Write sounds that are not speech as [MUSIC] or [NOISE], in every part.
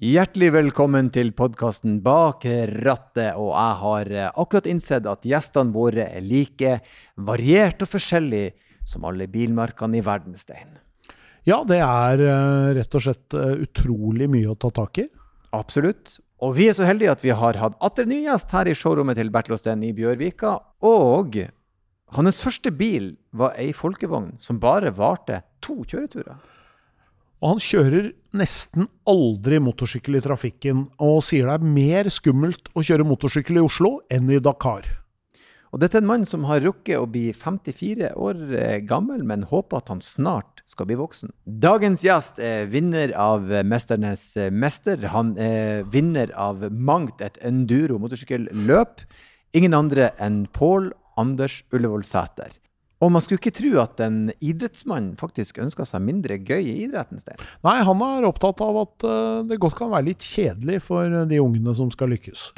Hjertelig velkommen til podkasten Bak rattet. Og jeg har eh, akkurat innsett at gjestene våre er like variert og forskjellig som alle bilmerkene i verdensdelen. Ja, det er uh, rett og slett uh, utrolig mye å ta tak i. Absolutt. Og vi er så heldige at vi har hatt atter ny gjest her i showrommet til Bertil Osten i Bjørvika. Og hans første bil var ei folkevogn som bare varte to kjøreturer. Og han kjører nesten aldri motorsykkel i trafikken, og sier det er mer skummelt å kjøre motorsykkel i Oslo enn i Dakar. Og dette er en mann som har rukket å bli 54 år eh, gammel, men håper at han snart skal bli voksen. Dagens gjest er vinner av Mesternes mester. Han er vinner av mangt et enduro motorsykkelløp. Ingen andre enn Pål Anders Ullevål Sæter. Og man skulle ikke tro at en idrettsmann faktisk ønska seg mindre gøy i idrettens del. Nei, han er opptatt av at uh, det godt kan være litt kjedelig for de ungene som skal lykkes.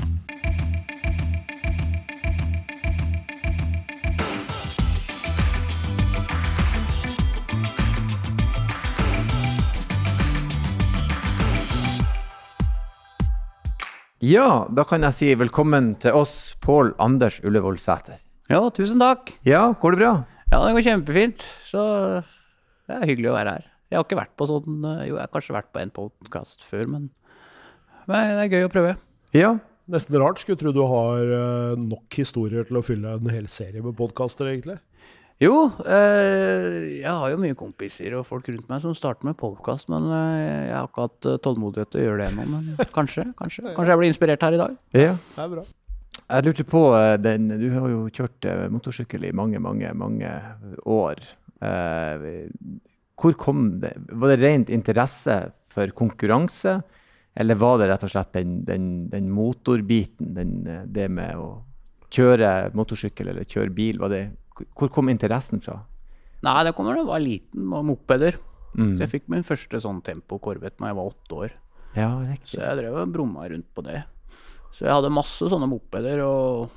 Ja, da kan jeg si velkommen til oss, Pål Anders Ullevål Sæter. Ja, tusen takk. Ja, går det bra? Ja, det går kjempefint. Så det er hyggelig å være her. Jeg har ikke vært på sånn Jo, jeg har kanskje vært på en podkast før, men, men det er gøy å prøve. Ja. Nesten rart. Skulle tro du har uh, nok historier til å fylle en hel serie med podkaster, egentlig. Jo, eh, jeg har jo mye kompiser og folk rundt meg som starter med podkast, men eh, jeg har ikke hatt eh, tålmodighet til å gjøre det ennå. Men kanskje, kanskje, kanskje jeg blir inspirert her i dag. Ja. Det er bra. Jeg lurte på eh, den Du har jo kjørt eh, motorsykkel i mange, mange, mange år. Eh, hvor kom det Var det rent interesse for konkurranse, eller var det rett og slett den, den, den motorbiten, den, det med å kjøre motorsykkel eller kjøre bil? Var det hvor kom interessen fra? Nei, det kommer da jeg var liten, og mopeder. Mm. Så jeg fikk min første sånn Tempo Corvette når jeg var åtte år. Ja, riktig. Så jeg drev og brumma rundt på det. Så jeg hadde masse sånne mopeder, og,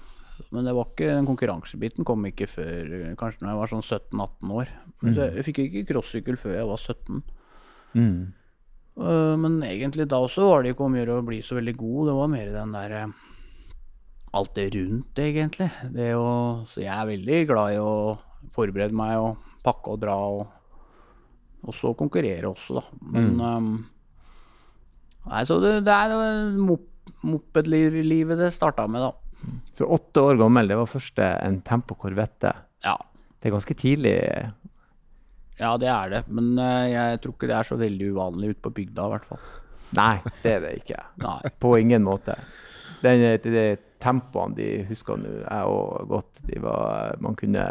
men det var ikke, den konkurransebiten kom ikke før kanskje når jeg var sånn 17-18 år. Men Mm. jeg fikk ikke crossykkel før jeg var 17. Mm. Øh, men egentlig da også var det ikke om å gjøre å bli så veldig god, det var mer den der eh, alt det rundt, egentlig. Det å, så jeg er veldig glad i å forberede meg og pakke og dra, og, og så konkurrere også, da. Men Mm. um, Nei, så det, det er det mop mopedlivet det starta med, da. Så åtte år gammel, det var første en Tempo Corvette. Ja. Det er ganske tidlig. ja, det er det. Men eh, jeg tror ikke det er så veldig uvanlig ute på bygda, i hvert fall. Nei, det er det ikke. [LAUGHS] Nei. På ingen måte. Den, de, de tempoene de husker nå jeg òg godt. De var, man kunne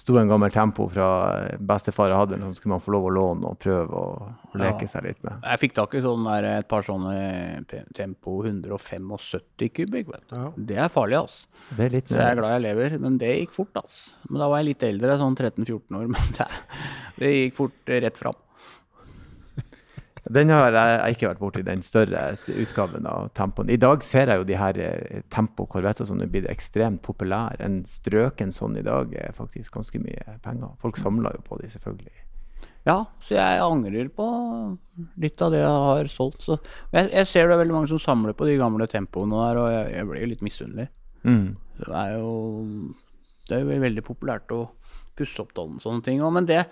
sto en gammel tempo fra bestefar jeg hadde, så skulle man få lov å låne og prøve å, leke Ja. seg litt med. Jeg fikk tak i sånn der, et par sånne Tempo 175 kubikk. Ja. Det er farlig, altså. Det er litt Så jeg er glad jeg lever, men det gikk fort, altså. Men da var jeg litt eldre, sånn 13-14 år, [LAUGHS] men det, det gikk fort eh, rett fram. Den har jeg, jeg ikke vært borti, den større utgaven av Tempoen. I dag ser jeg jo de her eh, Tempo Corvette som er blitt ekstremt populære. En strøken sånn i dag er faktisk ganske mye penger. Folk samler jo på de, selvfølgelig. Ja, så jeg angrer på litt av det jeg har solgt. Så. Jeg, jeg ser det er veldig mange som samler på de gamle tempoene der, og jeg, jeg blir litt misunnelig. Mm. Det er jo det er jo veldig populært å pusse opp og sånne ting. Men det,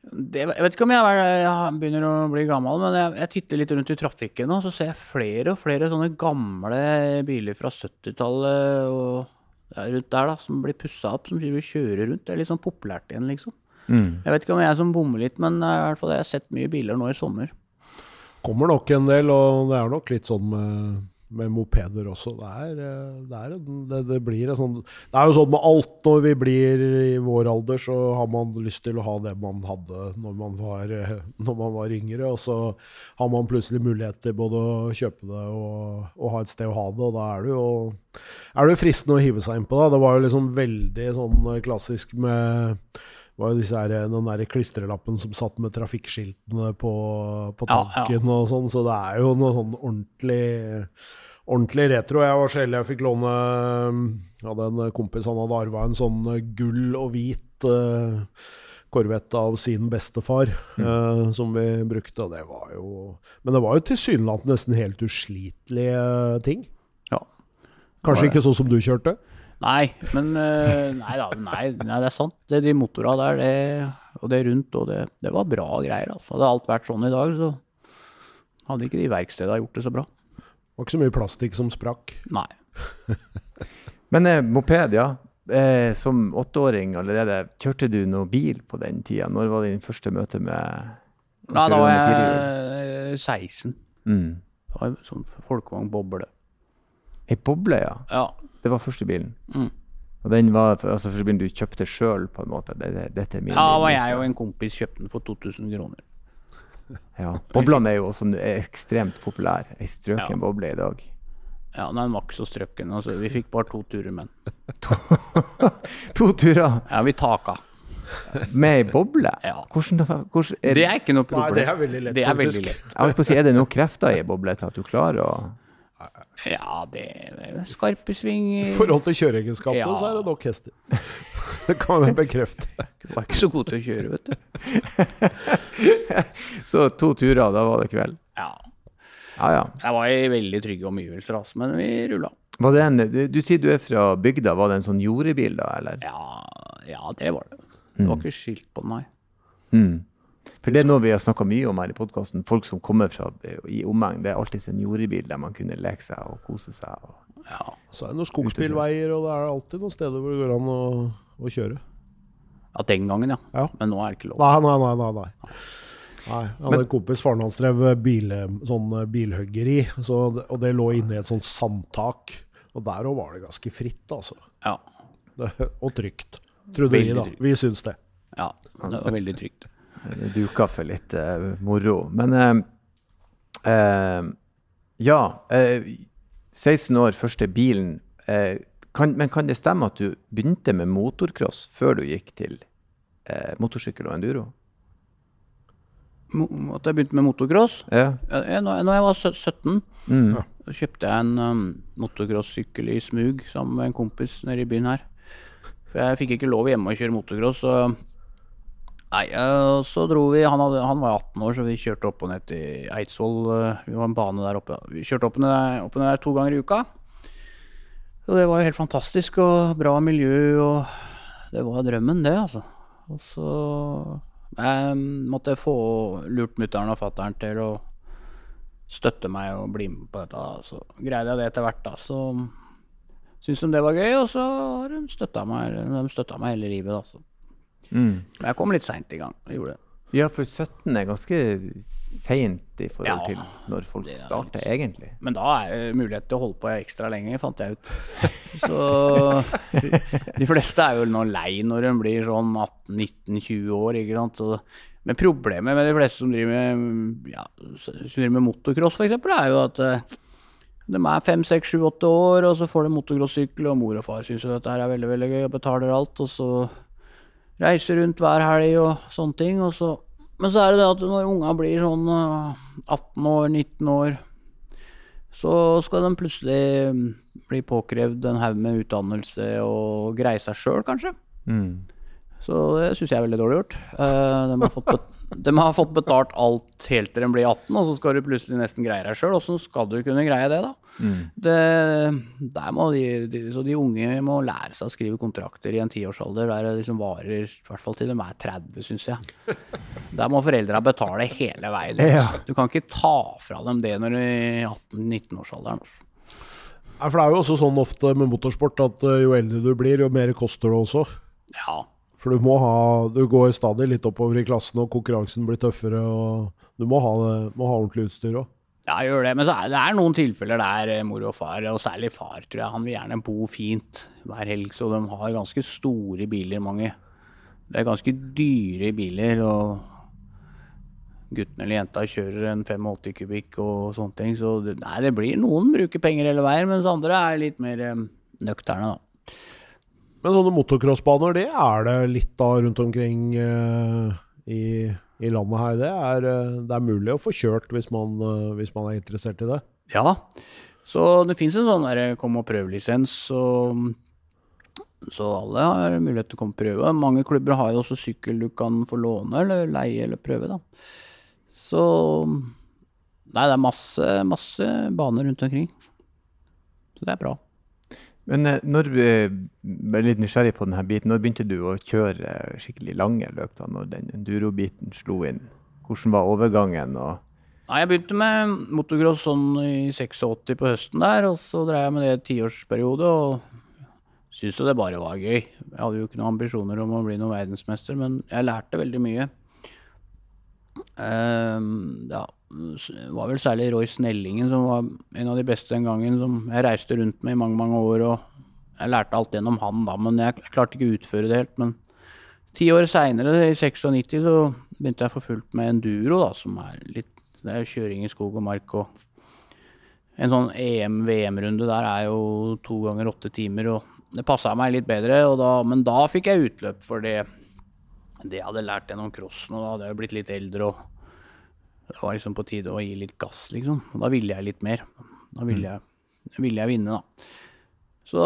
det Jeg vet ikke om jeg, er, jeg begynner å bli gammel, men jeg, jeg titter litt rundt i trafikken nå, så ser jeg flere og flere sånne gamle biler fra 70-tallet og rundt der da, som blir pussa opp, som kjører rundt. Det er litt sånn populært igjen, liksom. Mm. Jeg vet ikke om jeg er som bommer litt, men eh, i hvert fall jeg har sett mye biler nå i sommer. Kommer nok en del, og det er nok litt sånn med, med mopeder også. Det er, eh, det, er det, det blir en sånn Det er jo sånn med alt når vi blir i vår alder, så har man lyst til å ha det man hadde når man var, eh, når man var yngre, og så har man plutselig mulighet til både å kjøpe det og, og ha et sted å ha det, og da er det jo er det fristende å hive seg innpå det. Var jo liksom veldig sånn klassisk med var jo disse her, den der klistrelappen som satt med trafikkskiltene på, på Ja, ja. og sånn, så det er jo noe sånn ordentlig ordentlig retro. Jeg var så heldig jeg fikk låne Jeg hadde en kompis han hadde arva en sånn gull og hvit eh, Corvette av sin bestefar, eh, som vi brukte. Og det var jo Men det var jo tilsynelatende nesten helt uslitelige ting. Ja. Kanskje ikke sånn som du kjørte? Nei, men eh, nei, da, nei, nei, det er sant. Det, de motorene der, det, og det rundt, og det, det var bra greier. Altså. Hadde alt vært sånn i dag, så hadde ikke de verkstedene gjort det så bra. Det var ikke så mye plastikk som sprakk. Nei. [LAUGHS] Men eh, moped, ja. Eh, som åtteåring allerede, kjørte du noe bil på den tida? Når var din første møte med Nei, da var jeg 16. mm. Det var en sånn folkevogn boble. Ei boble, ja. Ja. Det var første bilen. Mm. Og den var altså første bilen du kjøpte sjøl, på en måte? Det, det, dette er min ja, og var jeg og en kompis kjøpte den for 2000 kroner. Ja. Boblene er jo [LAUGHS] også er ekstremt populære. Ei strøken Ja. boble i dag. Ja, nei, den var ikke så strøkken. Altså, vi fikk bare to turer med den. [LAUGHS] To turer Ja, vi taka. med ei boble? Ja. Hvordan, hvordan er, Det er ikke noe problem. Nei, det er veldig lett, Det er veldig lett. Jeg holdt på å si, er det noen krefter i ei boble til at du klarer å Ja, det er skarpe svinger I forhold til kjøreegenskapene Ja. så er det nok hester. [LAUGHS] det kan vi bekrefte. Du var ikke så god til å kjøre, vet du. [LAUGHS] Så to turer, da var det kveld? Ja. Ja ja. Jeg var i veldig trygge omgivelser, altså, men vi rulla. Var det en, du, du sier du er fra bygda, var det en sånn jordebil da, eller? Ja, ja, det var det. Det var ikke skilt på den, nei. Mm. For det er noe vi har snakka mye om her i podkasten. Folk som kommer fra i omegn. Det er alltid seniorbil der man kunne leke seg og kose seg. Og... Ja. Så er det noen skogsbilveier, og det er alltid noen steder hvor det går an å, å kjøre. ja, den gangen, ja. Ja. Men nå er det ikke lov. Nei, nei, nei. nei, nei. Nei, jeg hadde en kompis, faren hans drev bil, sånn bilhuggeri, så, og det lå inne i et sånt sandtak. Og der òg var det ganske fritt, altså. Ja. Det, og trygt. Trodde vi, da. trygt. Vi syns det. ja. Det var veldig trygt. Duka for litt uh, moro. Men uh, eh, ja. eh, 16 år, første bilen. eh, kan, men kan det stemme at du begynte med motocross før du gikk til eh, motorsykkel og enduro? Mo at jeg begynte med motocross. Ja. Jeg- Når når jeg var 17, Mm. så kjøpte jeg en um, motocross-sykkel i smug sammen med en kompis nede i byen her. For jeg fikk ikke lov hjemme å kjøre motocross, så Nei, og så dro vi han, hadde, han var 18 år, så vi kjørte opp og ned til Eidsvoll. eh, Vi var en bane der oppe. Vi kjørte opp og ned, opp og ned der to ganger i uka. Så det var jo helt fantastisk og bra miljø, og det var drømmen, det, altså. Og så jeg måtte få lurt mutter'n og fatter'n til å støtte meg og bli med på dette. Så greide jeg det etter hvert, da. Så syntes de det var gøy, og så har de støtta meg, meg hele livet, da. Så. Mm. Jeg kom litt seint i gang. Jeg gjorde det. Ja, for 17 er ganske seint i forhold Ja, til når folk er starter, litt- egentlig. Men da er det mulighet til å holde på ekstra lenge, fant jeg ut. [LAUGHS] Så de, de fleste er jo nå lei når de blir sånn 18-19-20 år, ikke sant. Så, men problemet med de fleste som driver med, ja, som driver med motocross, f.eks., er jo at eh, de er fem, seks, sju, åtte år, og så får de motocrossykkel, og mor og far syns jo dette er veldig veldig gøy, og betaler alt, og så reiser rundt hver helg og sånne ting. Og så, men så er det det at når unga blir sånn eh, 18 år, 19 år, så skal de plutselig mm, bli påkrevd en haug med utdannelse og greie seg sjøl, kanskje. Mm. Så det syns jeg er veldig dårlig gjort. Eh, de, har fått [LAUGHS] de har fått betalt alt helt til de blir 18, og så skal du plutselig nesten greie deg sjøl. Åssen skal du kunne greie det, da? Mm. Det, der må de, de, så de unge må lære seg å skrive kontrakter i en tiårsalder der det liksom varer i hvert fall til de er 30, syns jeg. [LAUGHS] Der må foreldra betale hele veien. Ja. Du kan ikke ta fra dem det når de er i 18-19-årsalderen. Altså. Nei, for det er jo også sånn ofte med motorsport at eh, jo eldre du blir, jo mer koster det også. Ja. For du må ha Du går stadig litt oppover i klassen, og konkurransen blir tøffere, og du må ha, må ha ordentlig utstyr òg. Ja, jeg gjør det. Men er det er noen tilfeller der eh, mor og far, og særlig far, tror jeg, han vil gjerne bo fint hver helg, så de har ganske store biler, mange. Det er ganske dyre biler, og gutten eller jenta kjører en 85 kubikk og sånne ting. Så nei, det blir noen bruker penger hele veien, mens andre er litt mer eh, nøkterne, da. Men sånne motocrossbaner, det er det litt av rundt omkring uh, i, i landet her. Det er, eh, det er mulig å få kjørt hvis man, uh, hvis man er interessert i det. Ja, så det fins en sånn der kom og prøv-lisens, Så alle har mulighet til å komme og prøve. Mange klubber har jo også sykkel du kan få låne eller leie eller prøve, da. Så Nei, det er masse, masse baner rundt omkring. Så det er bra. Men eh, når du eh, litt nysgjerrig på denne biten, når begynte du å kjøre eh, skikkelig lange løp? da, Når den enduro-biten slo inn? Hvordan var overgangen? og Jeg begynte med motocross sånn i 86 på høsten der, og så drev jeg med det i tiårsperiode. Og syntes jo det bare var gøy. Jeg hadde jo ikke noen ambisjoner om å bli noen verdensmester, men jeg lærte veldig mye. Um, ja, det var vel særlig Roy Snellingen som var en av de beste den gangen, som jeg reiste rundt med i mange, mange år. og Jeg lærte alt gjennom han da, men jeg klarte ikke å utføre det helt. Men ti år seinere, i 96, så begynte jeg for fullt med enduro, da, som er litt Det er kjøring i skog og mark og En sånn EM-VM-runde der er jo to ganger åtte timer, og det passa meg litt bedre, da, men da fikk jeg utløp for det det jeg hadde lært gjennom crossen, og da hadde jeg blitt litt eldre, og det var liksom på tide å gi litt gass, liksom. Og da ville jeg litt mer. Da ville jeg, ville jeg vinne, da. Så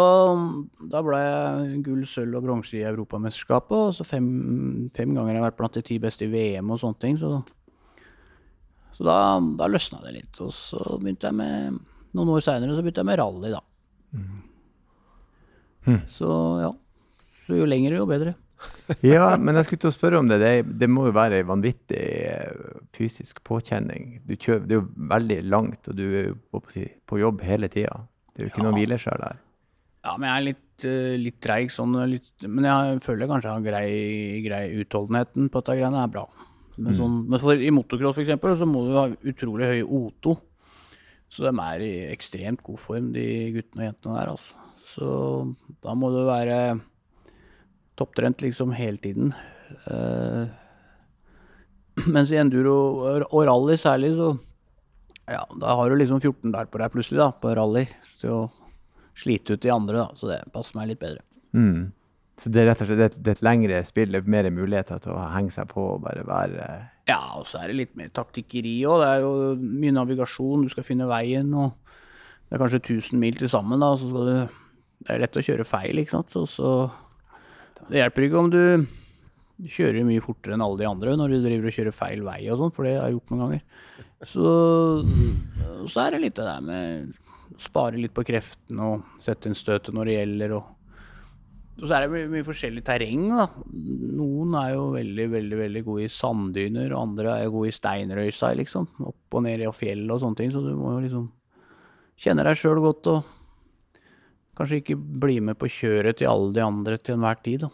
da ble jeg gull, sølv og bronse i Europamesterskapet, og så fem, fem ganger har jeg vært blant de ti beste i VM og sånne ting, så, så da, da løsna det litt. Og så begynte jeg med Noen år seinere så begynte jeg med rally, da. Så ja. Så jo lengre, jo bedre. [LAUGHS] Ja, men jeg skulle til å spørre om det. Det, det må jo være ei vanvittig eh, fysisk påkjenning. Du kjører, det er jo veldig langt, og du er jo på, på, jobb hele tida. Det er jo ikke Ja. noe hvileskjær der. Ja, men jeg er litt, uh, litt treig sånn. Litt, men jeg føler kanskje jeg har grei, grei utholdenheten på dette greiene er bra. Men, sånn, men for, i motocross eksempel, så må du ha utrolig høy O2. Så de er i ekstremt god form, de guttene og jentene der, altså. Så da må du være topptrent liksom hele tiden. Uh, [CLEARS THROAT] mens i enduro og- rally særlig, så ja, da har du liksom 14 der på deg plutselig, da, på rally. Til å slite ut de andre, da. Så det passer meg litt bedre. Mm. Så det er rett og slett det, et- et lengre spill, det er mer muligheter til å henge seg på og bare være Ja, og så er det litt mer taktikkeri òg. Det er jo mye navigasjon, du skal finne veien, og det er kanskje 1000 mil til sammen, da. Så skal du Det er lett å kjøre feil, ikke sant. Og så Det hjelper ikke om du kjører mye fortere enn alle de andre når du driver og kjører feil vei og sånn, for det har jeg gjort noen ganger. Så, så er det litt det der med å spare litt på kreftene og sette inn støtet når det gjelder. og og så er det mye, mye forskjellig terreng. da. Noen er jo veldig veldig, veldig gode i sanddyner, og andre er jo gode i steinrøysa. liksom. Opp og ned i fjell og sånne ting. Så du må jo liksom kjenne deg sjøl godt og kanskje ikke bli med på kjøret til alle de andre til enhver tid. da.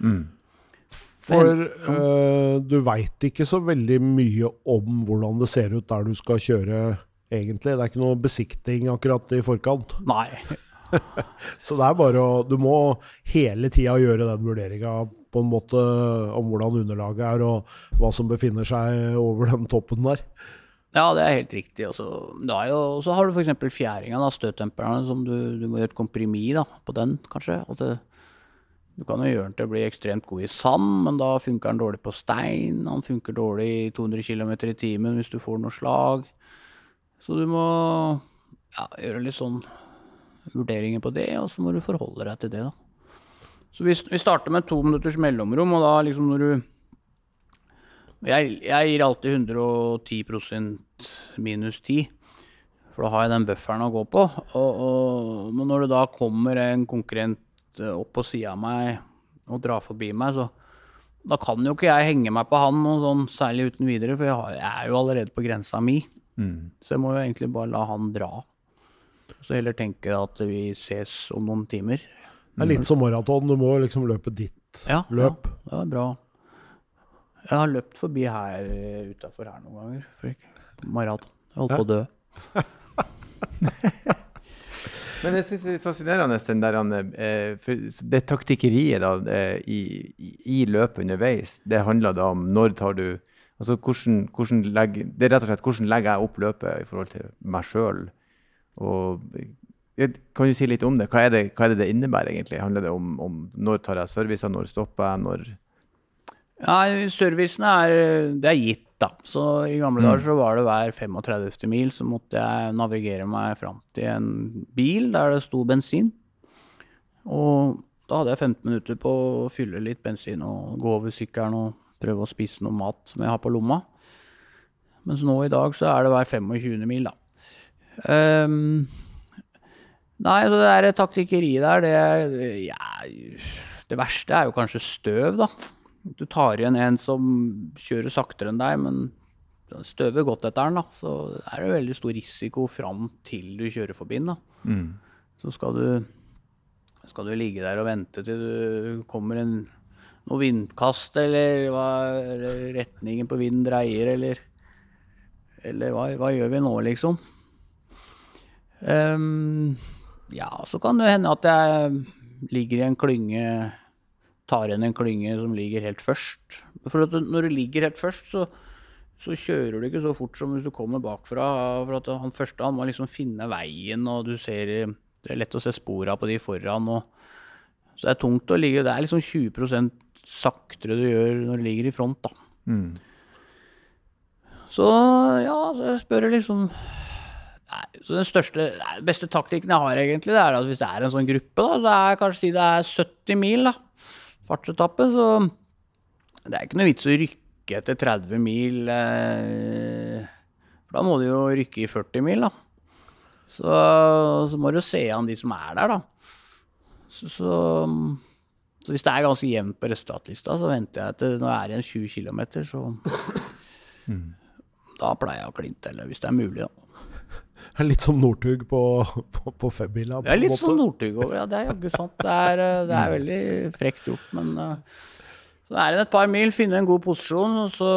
mm. For eh, du veit ikke så veldig mye om hvordan det ser ut der du skal kjøre, egentlig. Det er ikke noe besikting akkurat i forkant. [LAUGHS] Nei. Så det er bare å Du må hele tida gjøre den vurderinga på en måte om hvordan underlaget er, og hva som befinner seg over den toppen der. Ja, det er helt riktig. Altså, jo, så har du f.eks. fjæringa, da, støtdemperne, som du, du må gjøre et komprimi da, på den, kanskje. Altså, du kan jo gjøre den til å bli ekstremt god i sand, men da funker den dårlig på stein. Han funker dårlig i 200 km i timen hvis du får noe slag. Så du må ja, gjøre litt sånn vurderinger på det, og så må du forholde deg til det, da. Så vi, vi starter med to minutters mellomrom, og da liksom når du jeg, jeg gir alltid 110% minus 10. For da har jeg den bufferen å gå på. Og, og, men når det da kommer en konkurrent eh, opp på sida av meg og drar forbi meg, så da kan jo ikke jeg henge meg på han noe sånn særlig uten videre, for jeg, har, jeg er jo allerede på grensa mi. Mm. Så jeg må jo egentlig bare la han dra. Så heller tenke at vi ses om noen timer. Det er litt som maraton, du må liksom løpe ditt Ja, løp. Ja, det var bra. Jeg har løpt forbi her utafor her noen ganger. For ikke, maraton. Jeg holdt på å dø. [LAUGHS] Men jeg syns det er fascinerende den der, eh, det taktikkeriet da, eh, i, i, løpet underveis, det handler da om når tar du altså hvordan, hvordan legger, Det er rett og slett hvordan legger jeg opp løpet i forhold til meg sjøl. Kan du si litt om det? Hva er det hva er det, det innebærer egentlig? Handler det om, om når tar jeg servicer, når stopper jeg, når Ja, servicene er, det er gitt, da. Så i gamle dager så var det hver 35. mil så måtte jeg navigere meg fram til en bil der det sto bensin. Og Da hadde jeg 15 minutter på å fylle litt bensin og gå over sykkelen og prøve å spise noe mat som jeg har på lomma. Mens nå i dag så er det hver 25. mil, da. Um, nei, så det der taktikkeriet der, det ja, Det verste er jo kanskje støv, da. Du tar igjen en som kjører saktere enn deg, men støver godt etter den, da. Så er det veldig stor risiko fram til du kjører forbi den, da. Mm. Så skal du, skal du ligge der og vente til det kommer en, noe vindkast, eller, hva, eller retningen på vinden dreier, eller Eller hva, hva gjør vi nå, liksom? Um, ja, så kan det hende at jeg ligger i en klynge Tar igjen en klynge som ligger helt først. For at når du ligger helt først, så, så kjører du ikke så fort som hvis du kommer bakfra. For at han første han må liksom finne veien, og du ser Det er lett å se spora på de foran. Og, så det er tungt å ligge Det er liksom 20% saktere du gjør når du ligger i front, da. Mm. Så ja, så jeg spør liksom Nei, så den største, beste taktikken jeg har, egentlig, det er at hvis det er en sånn gruppe, da, så er kanskje si det er 70 mil, da, fartsetappe, så det er ikke noe vits å rykke etter 30 mil, eh, for da må du jo rykke i 40 mil, da. Så, så må du jo se an de som er der, da. Så, så, så hvis det er ganske jevnt på resultatlista, så venter jeg til når jeg er igjen 20 km, så da pleier jeg å klinte, eller hvis det er mulig, da. [LAUGHS] Er litt som Northug på, på, på femmila. Det er litt som Northug over, ja. Det er jaggu sant. Det er, eh, det er veldig frekt gjort, men eh, Så er det et par mil, finne en god posisjon, og så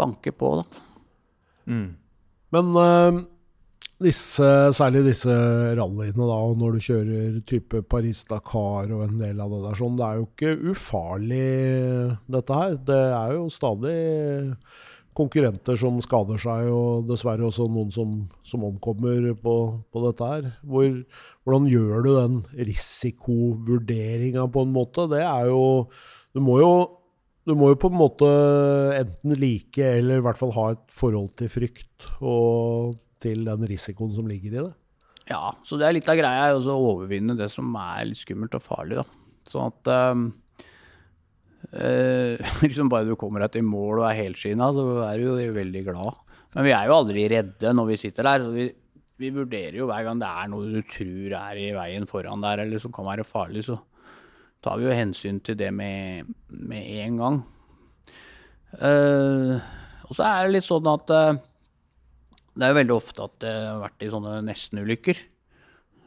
banke på, da. Mm. Men eh, disse, særlig disse rallyene, da, og når du kjører type Paris-Dakar og en del av det der, sånn, det er jo ikke ufarlig, dette her. Det er jo stadig konkurrenter som skader seg, og dessverre også noen som, som omkommer på, på dette her. Hvor, hvordan gjør du den risikovurderinga på en måte? Det er jo Du må jo du må jo på en måte enten like eller i hvert fall ha et forhold til frykt og til den risikoen som ligger i det. Ja, så det er litt av greia å overvinne det som er litt skummelt og farlig, da. Sånn at ehm, eh, [LAUGHS] liksom bare du kommer deg til mål og er helskinna, så er du jo veldig glad. Men vi er jo aldri redde når vi sitter der. Så vi, vi vurderer jo hver gang det er noe du tror er i veien foran der, eller som kan være farlig, så tar vi jo hensyn til det med, med en gang. Eh, og så er det litt sånn at eh, det er jo veldig ofte at det har vært i sånne nestenulykker.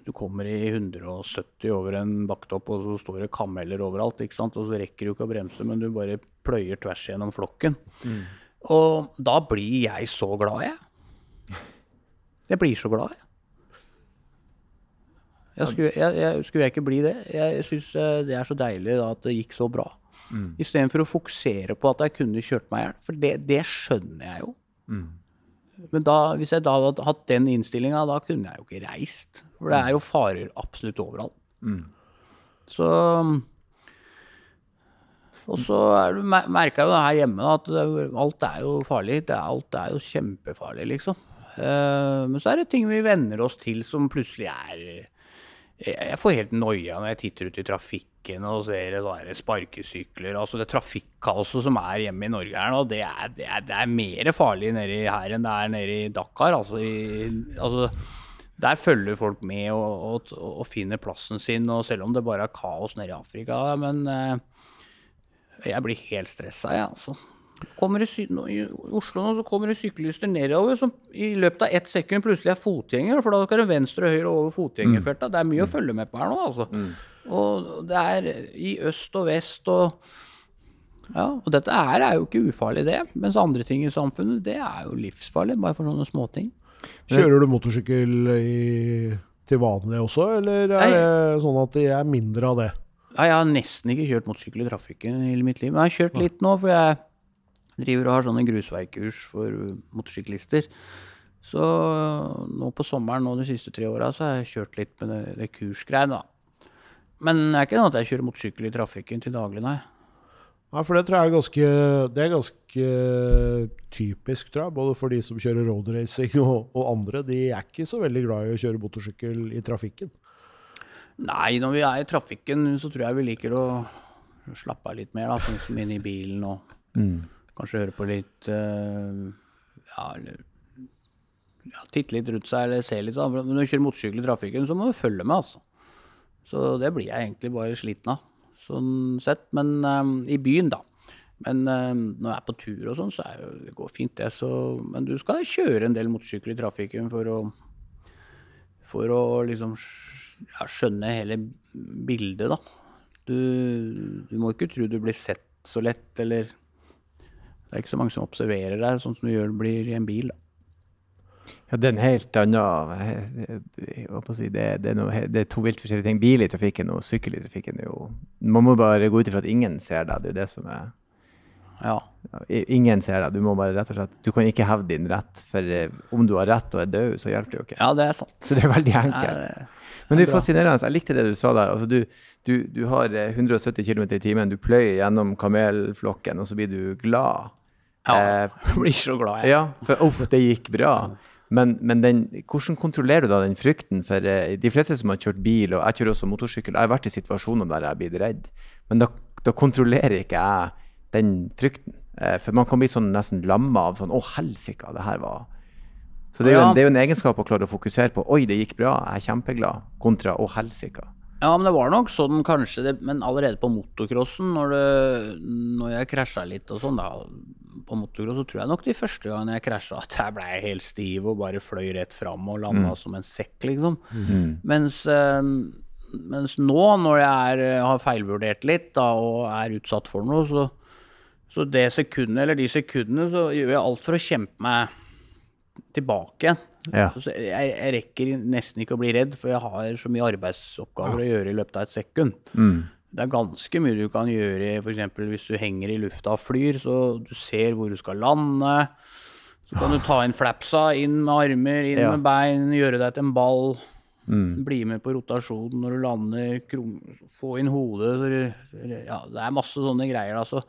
Du kommer i 170 over en bakketopp, og så står det kameler overalt. ikke sant? Og så rekker du ikke å bremse, men du bare pløyer tvers gjennom flokken. Og da blir jeg så glad, jeg. Jeg blir så glad, jeg. Jeg skulle, jeg, jeg, skulle jeg ikke bli det? Jeg syns det er så deilig da, at det gikk så bra. Mm. Istedenfor å fokusere på at jeg kunne kjørt meg i hjel. For det, det skjønner jeg jo. Men da, hvis jeg da hadde hatt den innstillinga, da kunne jeg jo ikke reist. For det er jo farer absolutt overalt. Så Og så merka jeg jo her hjemme at alt er jo farlig. Det er, alt er jo kjempefarlig, liksom. Eh, men så er det ting vi venner oss til som plutselig er jeg, får helt noia når jeg titter ut i trafikken og ser sånne sparkesykler. Altså det trafikkaoset som er hjemme i Norge her nå, det er, det er, det er mer farlig nedi her enn det er nede i Dakar. Altså, i, altså der følger folk med og, og, og finner plassen sin, og selv om det bare er kaos nede i Afrika. Men eh, jeg blir helt stressa, jeg, altså. Kommer det I Oslo nå så kommer det syklister nedover som i løpet av ett sekund plutselig er fotgjenger. For da skal det venstre og høyre over fotgjengerfeltet. Det er mye å følge med på her nå, altså. Og det er i øst og vest og Ja, og dette her er jo ikke ufarlig, det. Mens andre ting i samfunnet, det er jo livsfarlig. Bare for sånne småting. Kjører du motorsykkel i, til vanlig også, eller er Nei. det sånn at det er mindre av det? Ja, jeg har nesten ikke kjørt motorsykkel i trafikken i hele mitt liv. Men jeg har kjørt litt nå, for jeg driver og har sånne grusveikurs for motorsyklister. Så nå på sommeren nå de siste tre åra så har jeg kjørt litt med det, det kursgreiene, da. Men det er ikke noe at jeg kjører motorsykkel i trafikken til daglig, nei. Nei, for det tror jeg er ganske, det er ganske typisk, tror jeg. Både for de som kjører roadracing og, og andre. De er ikke så veldig glad i å kjøre motorsykkel i trafikken. Nei, når vi er i trafikken, så tror jeg vi liker å slappe av litt mer, da. Sånn som inne i bilen og kanskje høre på litt eh, Ja, eller ja, titte litt rundt seg eller se litt. sånn. Men når du kjører motorsykkel i trafikken, så må du følge med, altså. Så det blir jeg egentlig bare sliten av, sånn sett. Men eh, i byen, da. Men eh, når jeg er på tur og sånn, så er jo, det går fint, det. Så, men du skal kjøre en del motorsykkel i trafikken for å For å liksom ja, skjønne hele bildet, da. Du, du må ikke tro du blir sett så lett, eller Det er ikke så mange som observerer deg, sånn som du gjør blir i en bil. da. Ja, det er en helt annen eh, å si, det, det, er noe, det er to vilt forskjellige ting. Bil i trafikken og sykkel i trafikken er jo Man må bare gå ut ifra at ingen ser deg. Det er jo det som er Ja. Ingen ser deg. Du må bare rett og slett Du kan ikke hevde din rett, for eh, om du har rett og er død, så hjelper det jo ikke. ja, det er sant. Så det er veldig Nei, enkelt. det- Men det er fascinerende. Jeg likte det du sa der. Altså, du, du, du har eh, 170 km i timen, du pløyer gjennom kamelflokken, og så blir du glad. Ja, Eh, [LAUGHS] jeg blir så glad, jeg. Ja, for uff, det gikk bra. Men, men den, hvordan kontrollerer du da den frykten? For eh, de fleste som har kjørt bil, og jeg kjører også motorsykkel, jeg har vært i situasjoner der jeg har blitt redd. Men da, da kontrollerer ikke jeg den frykten. Eh, for man kan bli sånn nesten lamma av sånn Å, helsike, det her var Så det er, jo en, det er jo en egenskap å klare å fokusere på. Oi, det gikk bra, jeg er kjempeglad. Kontra å, helsike. Ja, men det var nok sånn kanskje det, Men allerede på motocrossen, når, det, når jeg krasja litt og sånn, da På motocross så tror jeg nok de første gangene jeg krasja, at jeg blei helt stiv og bare fløy rett fram og landa som en sekk, liksom. Mens, eh, mens nå, når jeg er, har feilvurdert litt da, og er utsatt for noe, så, så det sekundet, eller de sekundene, så gjør jeg alt for å kjempe meg tilbake igjen. Ja. Jeg, jeg rekker nesten ikke å bli redd, for jeg har så mye arbeidsoppgaver å gjøre i løpet av et sekund. Det er ganske mye du kan gjøre, f.eks. hvis du henger i lufta og flyr, så du ser hvor du skal lande. Så kan du ta inn flapsa, inn med armer, inn Ja. med bein, gjøre deg til en ball. Bli med på rotasjonen når du lander, krum, få inn hodet. Ja, det er masse sånne greier. Da. Så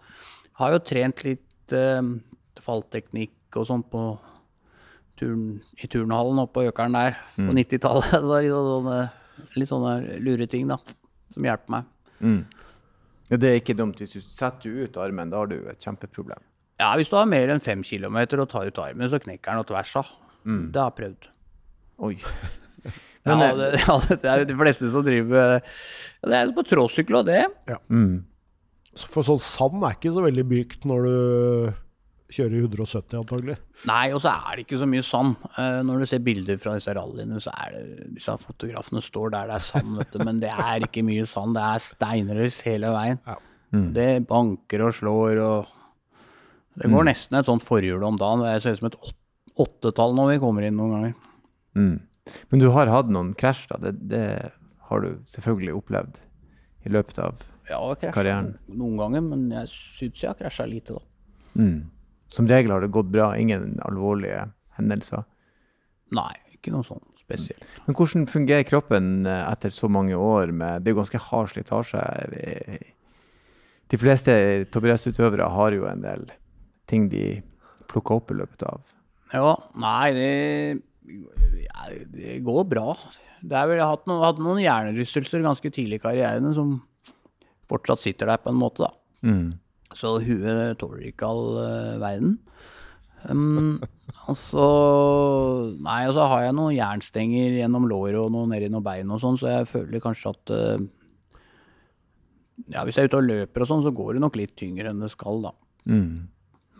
har jo trent litt eh, fallteknikk og sånn på turn, i turnhallen oppe på Økeren der på 90-tallet. [LAUGHS] Litt sånne, litt sånne lure ting da, som hjelper meg. Ja, det er ikke dumt. Hvis du setter ut armen, da har du et kjempeproblem. Ja, hvis du har mer enn fem kilometer og tar ut armen, så knekker den noe tvers av. Det har jeg prøvd. Oi. [LAUGHS] Men, ja, det, ja, det er de fleste som driver ja, Det er på tråsykkel og det. For sånn sand er ikke så veldig mykt når du kjører i 170, antagelig. Nei, og så er det ikke så mye sand. Eh, når du ser bilder fra disse rallyene, så er det disse fotografene står der det er sand, vet du. Men det er ikke mye sand. Det er steinrøys hele veien. Ja. Det banker og slår og Det går nesten et sånt forhjul om dagen. Det ser ut som et åttetall når vi kommer inn noen ganger. Mm. Men du har hatt noen krasj, da. Det, det har du selvfølgelig opplevd i løpet av Ja, jeg krasja Karrieren. noen ganger, men jeg syns jeg har krasja lite, da. mm. Som regel har det gått bra. Ingen alvorlige hendelser. Nei, ikke noe sånn spesielt. Men hvordan fungerer kroppen eh, etter så mange år med Det er jo ganske hard slitasje. De fleste toppidrettsutøvere har jo en del ting de plukker opp i løpet av Ja, nei, det, ja, det går bra. Det er vel, jeg har hatt noen, hatt noen hjernerystelser ganske tidlig i karrieren som fortsatt sitter der på en måte, da. mm. Så huet tåler ikke all uh, verden. Um, [LAUGHS] og så Nei, og så har jeg noen jernstenger gjennom låret og noe nedi noen bein og sånn, så jeg føler kanskje at uh, Ja, hvis jeg er ute og løper og sånn, så går det nok litt tyngre enn det skal, da. Mm.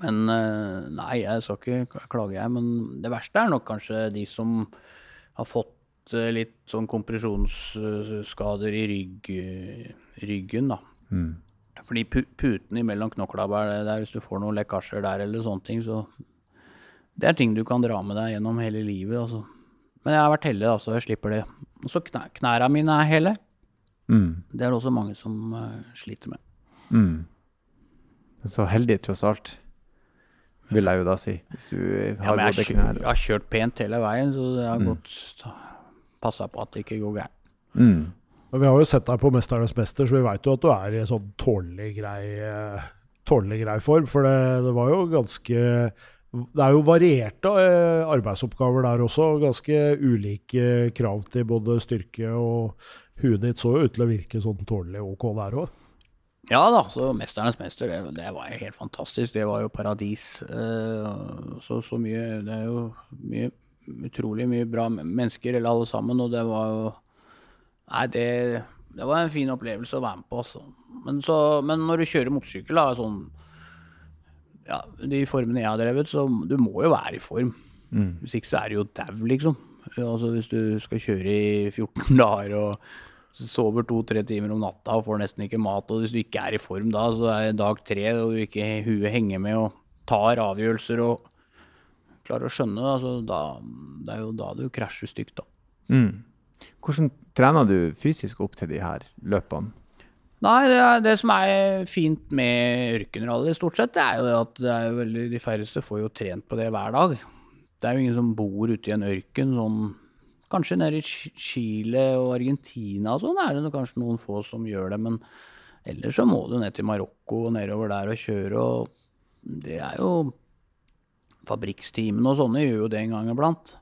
Men uh, nei, jeg skal ikke klage, jeg. Men det verste er nok kanskje de som har fått uh, litt sånn kompresjonsskader i rygg, ryggen, da. Mm. Fordi putene puten imellom knoklene der, hvis du får noen lekkasjer der eller sånne ting, så Det er ting du kan dra med deg gjennom hele livet, altså. Men jeg har vært heldig, altså. Jeg slipper det. Og så knæ knæra mine er hele. Mm. Det er det også mange som uh, sliter med. Mm. Så heldig, tross alt, vil jeg jo da si. Hvis du har ja, gode knær jeg har kjørt pent hele veien, så det har gått Passa på at det ikke går gærent. mm. Men vi har jo sett deg på 'Mesternes mester', så vi veit jo at du er i sånn tålelig grei, eh, tålelig grei form. For det, det var jo ganske det er jo varierte eh, arbeidsoppgaver der også. Ganske ulike krav til både styrke og Huet ditt så jo ut til å virke sånn tålelig ok der òg. Ja da, så 'Mesternes mester', det, det var helt fantastisk. Det var jo paradis. Uh, så, så mye Det er jo mye, utrolig mye bra mennesker, eller alle sammen, og det var jo Nei, det, det var en fin opplevelse å være med på, altså. Men, så, men når du kjører motorsykkel, da, sånn Ja, de formene jeg har drevet, så du må jo være i form. Mm. Hvis ikke så er du jo dau, liksom. Altså hvis du skal kjøre i 14 [LAUGHS] dager og sover to-tre timer om natta og får nesten ikke mat, og hvis du ikke er i form da, så er det dag tre og du ikke huet henger med og tar avgjørelser og klarer å skjønne det, altså, da, det er jo da du krasjer stygt, da. Mm. Hvordan trener du fysisk opp til de her løpene? Nei, det, det som er fint med ørkenrally, stort sett, det er jo at er veldig, de færreste får jo trent på det hver dag. Det er jo ingen som bor ute i en ørken. sånn, Kanskje nede i Chile og Argentina og sånn er det kanskje noen få som gjør det. Men ellers så må du ned til Marokko og nedover der og kjøre. og Det er jo Fabrikksteamene og sånne gjør jo det en gang iblant.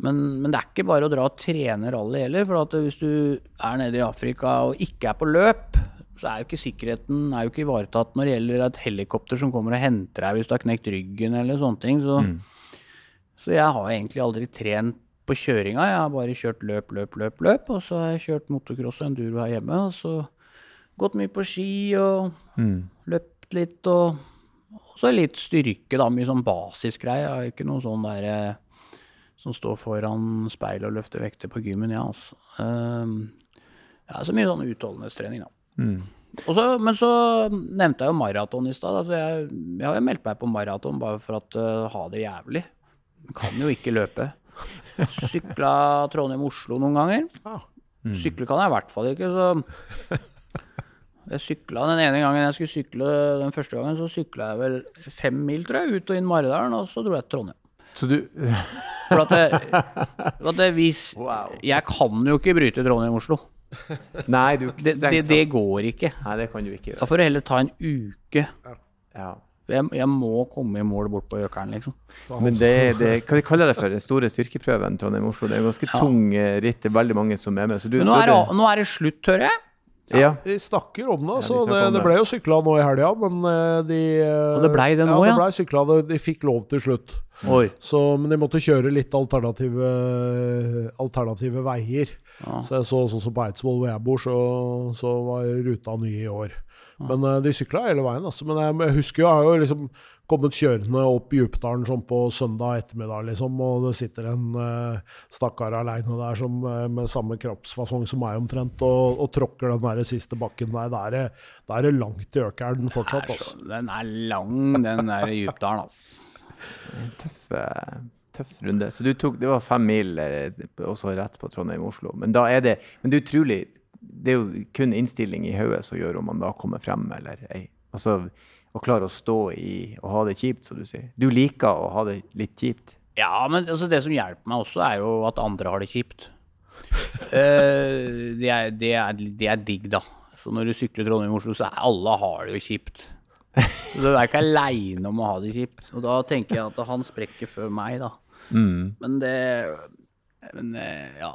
Men, men, det er ikke bare å dra og trene rally heller. For hvis du er nede i Afrika og ikke er på løp, så er jo ikke sikkerheten er jo ikke ivaretatt når det gjelder et helikopter som kommer og henter deg hvis du har knekt ryggen eller sånne ting. Så, mm. så jeg har egentlig aldri trent på kjøringa. Jeg har bare kjørt løp, løp, løp, løp. Og så har jeg kjørt motocross og enduro her hjemme. Og så gått mye på ski og mm. løpt litt og så litt styrke, da. Mye sånn basisgreie. Ikke noe sånn derre eh, som står foran speilet og løfter vekter på gymmen, ja, altså. Um, ja, så mye sånn utholdenhetstrening, da. Mm. Så, men så nevnte jeg jo maraton i stad. Altså jeg, jeg, har jo meldt meg på maraton bare for å uh, ha det jævlig. Kan jo ikke løpe. Sykla Trondheim-Oslo noen ganger. Mm. Sykle kan jeg i hvert fall ikke, så [LAUGHS] jeg sykla den ene gangen jeg skulle sykle den første gangen, så sykla jeg vel fem mil, tror jeg, ut og inn Maridalen, og så dro jeg til Trondheim. Så du For at, det, at det, hvis wow. Jeg kan jo ikke bryte Trondheim-Oslo. Nei, du, det, det, det, går ikke. Nei, det kan du ikke Da får du heller ta en uke. Ja. Jeg, jeg, må komme i mål bort på Økeren, liksom. Men det, det, hva de kaller det for? Den store styrkeprøven Trondheim-Oslo? Det er en ganske ja. tung eh, ritt. Det er veldig mange som er med. Du, nå, er det, nå, er det, slutt, hører jeg. Ja. Vi snakker om det. Altså. Ja, det, det, ble jo sykla nå i helga, men eh, de Og det blei det nå, ja? Det ble sykla. De fikk lov til slutt. Så, men de måtte kjøre litt alternative, alternative veier. Ja. Så jeg så sånn som på Eidsvoll, hvor jeg bor, så, så var ruta ny i år. Men de sykla hele veien. Altså. Men jeg, husker jo, jeg har jo liksom kommet kjørende opp Djupdalen sånn på søndag ettermiddag, liksom, og det sitter en uh, stakkar aleine der som, uh, med samme kroppsfasong som meg omtrent, og, og tråkker den der siste bakken der. Da er det, er det langt i økeren fortsatt. Altså. Den er lang, den der Djupdalen. Altså. Tøff, tøff runde. Så du tok, det var fem mil også rett på Trondheim-Oslo. Men da er det Men det er utrolig det er jo kun innstilling i hodet som gjør om man da kommer frem eller ei. Altså å klare å stå i og ha det kjipt, som du sier. Du liker å ha det litt kjipt? Ja, men altså, det som hjelper meg også, er jo at andre har det kjipt. uh, [LAUGHS] det, er, det, er, det, er, digg, da. Så når du sykler Trondheim-Oslo, så er alle har det jo kjipt. Så du er ikke aleine om å ha det kjipt. Og da tenker jeg at han sprekker før meg, da. Mm. Men det Men eh, ja.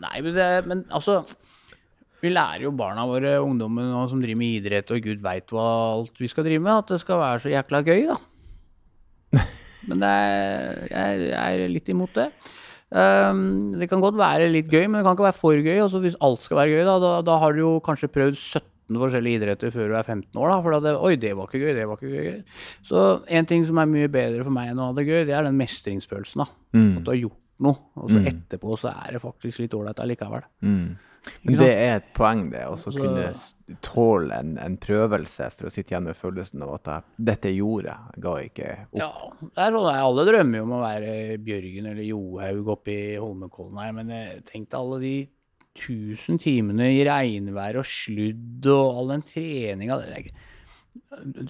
Nei, men, det, men altså vi lærer jo barna våre, ungdommen som driver med idrett, og gud veit hva alt vi skal drive med, at det skal være så jækla gøy, da. [LAUGHS] Men er, jeg, er litt imot det. Um, det kan godt være litt gøy, men det kan ikke være for gøy. Altså, hvis alt skal være gøy, da, da, da har du jo kanskje prøvd 17 forskjellige idretter før du er 15 år. Da, for det, oi, det var ikke gøy, det var ikke gøy. Så en ting som er mye bedre for meg enn å ha det gøy, det er den mestringsfølelsen. da. Mm. At du har gjort noe, og så mm. etterpå så er det faktisk litt ålreit allikevel. Mm. Men det er et poeng, det. Å kunne tåle en, en, prøvelse for å sitte igjen med følelsen av at jeg, dette gjorde jeg, ga ikke opp. Ja, det er sånn, Alle drømmer jo om å være Bjørgen eller Johaug oppe i Holmenkollen her, men tenk deg alle de tusen timene i regnvær og sludd og all den treninga.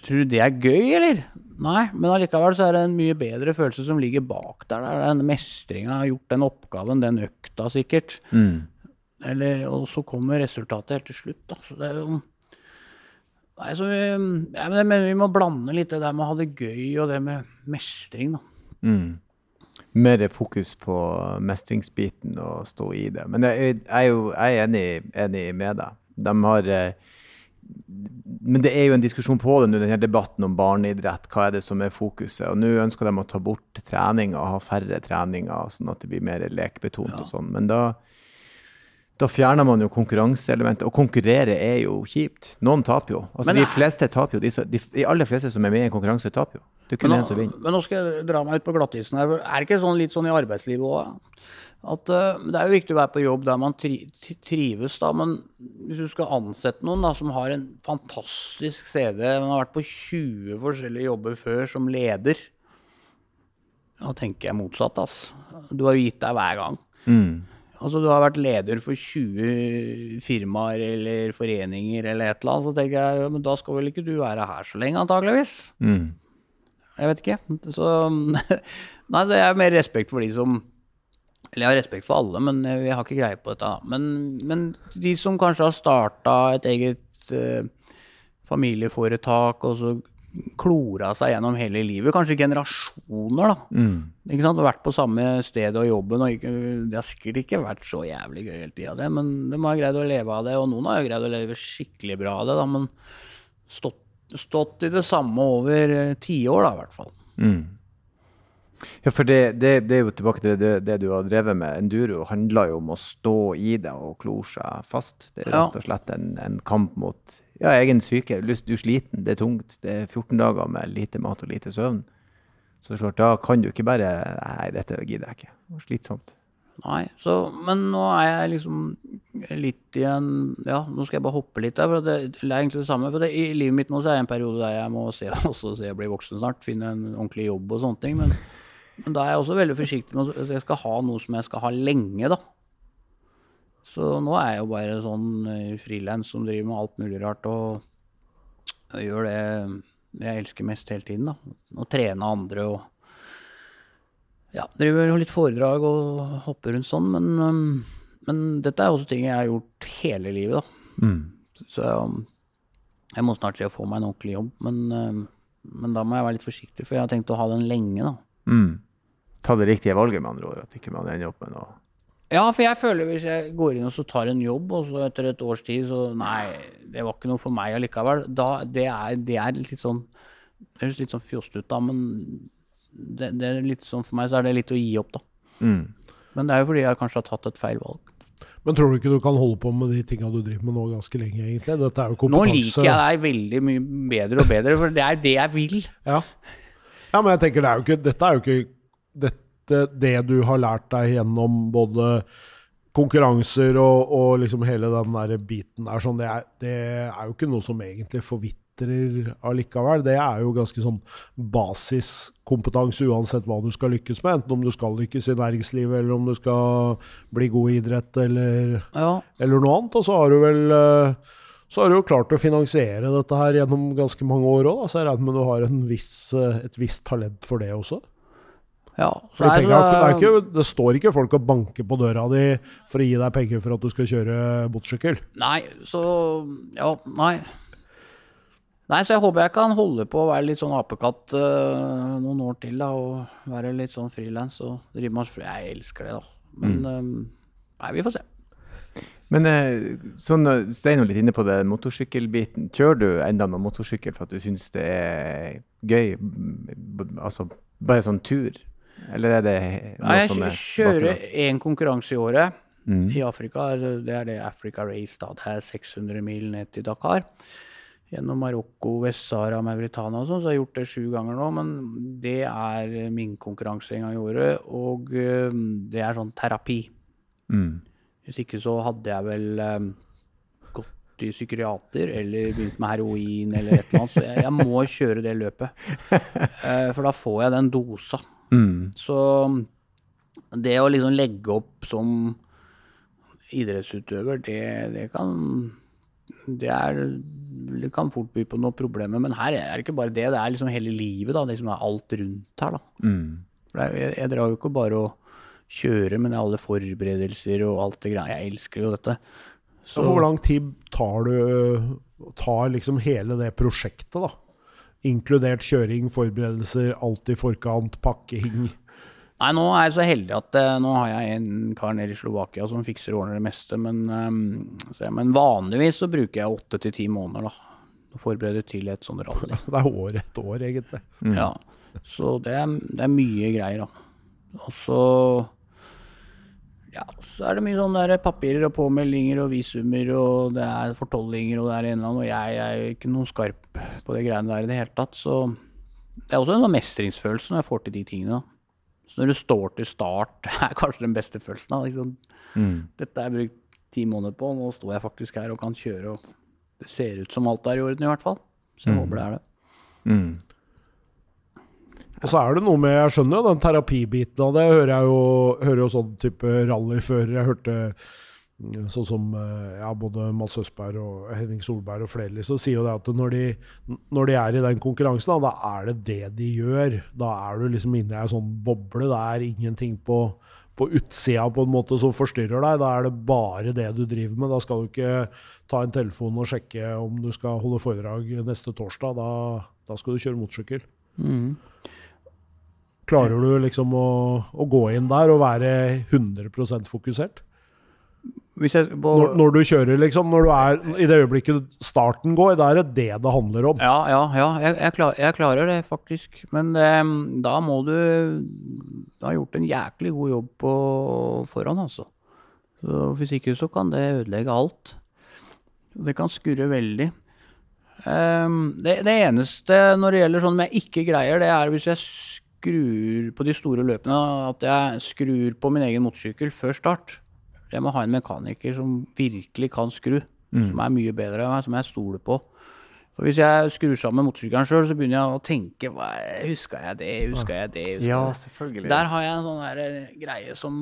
Tror du det er gøy, eller? Nei, men allikevel så er det en mye bedre følelse som ligger bak der. Det er den mestringa, gjort den oppgaven, den økta sikkert. Mm. Eller, og så kommer resultatet helt til slutt. Da. Så det er jo Nei, så vi, ja, men vi må blande litt det der med å ha det gøy og det med mestring, da. Mm. Mer fokus på mestringsbiten og stå i det. Men jeg, er jo jeg er enig, enig med deg. De har eh, Men det er jo en diskusjon på det nå, denne debatten om barneidrett. Hva er det som er fokuset? Og nå ønsker de å ta bort trening og ha færre treninger, sånn at det blir mer lekbetont og sånn. Men da da fjerner man jo konkurranseelementet. Og konkurrere er jo kjipt. Noen taper jo. Altså, Men de fleste taper jo. De, de, de aller fleste som er med i en konkurranse, taper jo. Det er kun én som vinner. men nå skal jeg dra meg ut på glattisen her. Er det ikke sånn litt sånn i arbeidslivet òg? At uh, det er jo viktig å være på jobb der man tri- trives, da. Men hvis du skal ansette noen da, som har en fantastisk CV, man har vært på 20 forskjellige jobber før som leder, da tenker jeg motsatt, ass. Du har jo gitt deg hver gang. Mm. Altså, du har vært leder for 20 firmaer eller foreninger eller et eller annet, så tenker jeg, ja, men da skal vel ikke du være her så lenge, antageligvis. Mm. Jeg vet ikke. Så [LAUGHS] Nei, så jeg har mer respekt for de som Eller jeg har respekt for alle, men jeg har ikke greie på dette. Men, men de som kanskje har starta et eget eh, familieforetak, og så klora seg gjennom hele livet, kanskje generasjoner, da. Mm. Ikke sant? Og vært på samme sted og jobben. Og ikke, det har sikkert ikke vært så jævlig gøy hele tida, det, men de har greid å leve av det. Og noen har jo greid å leve skikkelig bra av det, da, men stått, stått i det samme over eh, tiår, da, i hvert fall. Mm. Ja, for det, det, det er jo tilbake til det, det du har drevet med. Enduro handler jo om å stå i det og klore seg fast. Det er rett og slett en, en kamp mot ja, egen syke. Du er sliten, det er tungt. Det er 14 dager med lite mat og lite søvn. Så klart, da kan du ikke bare Nei, dette gidder jeg ikke. Det var slitsomt. Nei, så, men nå er jeg liksom litt i en Ja, nå skal jeg bare hoppe litt der. for det, det er egentlig det samme. for det, I livet mitt nå så er det en periode der jeg må se, [LAUGHS] også se jeg blir voksen snart. Finne en ordentlig jobb og sånne ting. Men, men da er jeg også veldig forsiktig med at jeg skal ha noe som jeg skal ha lenge, da. Så nå er jeg jo bare sånn eh, frilans som driver med alt mulig rart og, og gjør det jeg elsker mest hele tiden, da. Å trene andre og ja, driver litt foredrag og hopper rundt sånn, men, um, men dette er også ting jeg har gjort hele livet, da. Mm. Så um, jeg må snart se å få meg en ordentlig jobb, men, men da må jeg være litt forsiktig, for jeg har tenkt å ha den lenge, da. Mm. Ta det riktige valget, med andre ord. At ikke man ender opp med noe Ja, for jeg føler hvis jeg går inn og så tar en jobb, og så etter et års tid så Nei, det var ikke noe for meg allikevel. Da, det, er, det er litt sånn Det høres litt sånn fjost ut, da, men det, det er litt sånn for meg så er det litt å gi opp, da. mm. Men det er jo fordi jeg kanskje har tatt et feil valg. Men tror du ikke du kan holde på med de tinga du driver med nå ganske lenge, egentlig? Dette er jo Nå liker jeg deg veldig mye bedre og bedre, for det er det jeg vil. Ja. ja, men jeg tenker det er jo ikke Dette er jo ikke dette, det du har lært deg gjennom både konkurranser og, og liksom hele den der biten der, sånn, det, er, det er jo ikke noe som egentlig forvitrer allikevel. Det er jo ganske sånn basiskompetanse uansett hva du skal lykkes med. Enten om du skal lykkes i næringslivet, eller om du skal bli god i idrett, eller Ja, eller noe annet. Og så har du vel eh, så har du jo klart å finansiere dette her gjennom ganske mange år òg, så jeg regner med du har en viss, eh, et visst talent for det også. Ja. For de Nei, er ikke- det, er ikke, det står ikke folk og banker på døra di for å gi deg penger for at du skal kjøre motorsykkel. Nei, så Ja, nei. Nei, så jeg håper jeg kan holde på å være litt sånn apekatt uh, noen år til, da, og være litt sånn frilans og drive med jeg elsker det, da. Men eh, Nei, vi får se. Men eh, sånn, eh, Stein var litt inne på det motorsykkelbiten. Kjører du enda noe motorsykkel for at du syns det er gøy? Altså bare sånn tur? Eller er det noe Nei, som er Jeg kjører én konkurranse i året Mm. i Afrika. Det er det Africa Race, da. Det er 600 mil ned til Dakar. Gjennom Marokko, Vest-Sahara, Mauritania og sånn. Så jeg har gjort det sju ganger nå. Men det er min konkurranse en gang i året. Og eh, det er sånn terapi. Mm. Hvis ikke så hadde jeg vel eh, gått i psykiater eller begynt med heroin eller et eller annet. Så jeg, jeg må kjøre det løpet. [LAUGHS] Eh, for da får jeg den dosa. Mm. Så det å liksom legge opp som idrettsutøver, det, det kan det, er, det kan fort by på noen problemer. Men her er det ikke bare det, det er liksom hele livet. da, Det som er alt rundt her. da. Mm. Er, jeg, jeg drar jo ikke bare å kjøre, men alle forberedelser og alt det greia. Jeg elsker jo dette. Så for hvor lang tid tar du tar liksom hele det prosjektet, da. Inkludert kjøring, forberedelser, alt i forkant, pakking. Nei, nå er jeg så heldig at uh, nå har jeg en kar nede i Slovakia som fikser og ordner det meste. Men, um, så, men vanligvis så bruker jeg åtte til ti måneder da, å forberede til et sånt rally. [LAUGHS] Det er år etter år, egentlig. Mm. Ja, så det er, det er mye greier, da. Og så ja, så er det mye sånn der papirer og påmeldinger og visumer, og det er fortollinger, og det er en eller annen, og jeg er jo ikke noen skarp på de greiene der i det hele tatt. Så det er også en sånn mestringsfølelse når jeg får til de tingene. da. Så når du står til start, [LAUGHS] er kanskje den beste følelsen. da. Liksom. Mm. Dette har jeg brukt ti måneder på, nå står jeg faktisk her og kan kjøre, og det ser ut som alt er i orden i hvert fall. Så jeg håper det er det. Mm. Og så er det noe med Jeg skjønner jo den terapibiten av det. Hører jeg jo, hører jo sånn type rallyfører. Jeg hørte mm, sånn som eh, ja, både Mads Østberg og Henning Solberg og flere liksom, sier jo det at når de, når de er i den konkurransen, da, da er det det de gjør. Da er du liksom inne i ei sånn boble. Det er ingenting på, på utsida på en måte som forstyrrer deg. Da er det bare det du driver med. Da skal du ikke ta en telefon og sjekke om du skal holde foredrag neste torsdag. Da, da skal du kjøre motorsykkel. Mhm. Klarer du liksom å, å gå inn der og være 100 fokusert? Jeg, på, Når, når du kjører, liksom, når du er, i det øyeblikket starten går, da er det det det handler om. Ja, ja, ja. Jeg, jeg, klar, jeg klarer det faktisk. Men eh, da må du Du har gjort en jæklig god jobb på forhånd, altså. Så hvis ikke så kan det ødelegge alt. Det kan skurre veldig. Ehm, det, det eneste når det gjelder sånn jeg ikke greier, det er hvis jeg skrur på de store løpene, at jeg skrur på min egen motorsykkel før start. Jeg må ha en mekaniker som virkelig kan skru, som er mye bedre enn meg, som jeg stoler på. For Hvis jeg skrur sammen motorsykkelen sjøl, så begynner jeg å tenke hva, Huska jeg det? Huska jeg det? Husker Ja, selvfølgelig. Der har jeg en sånn eh, greie som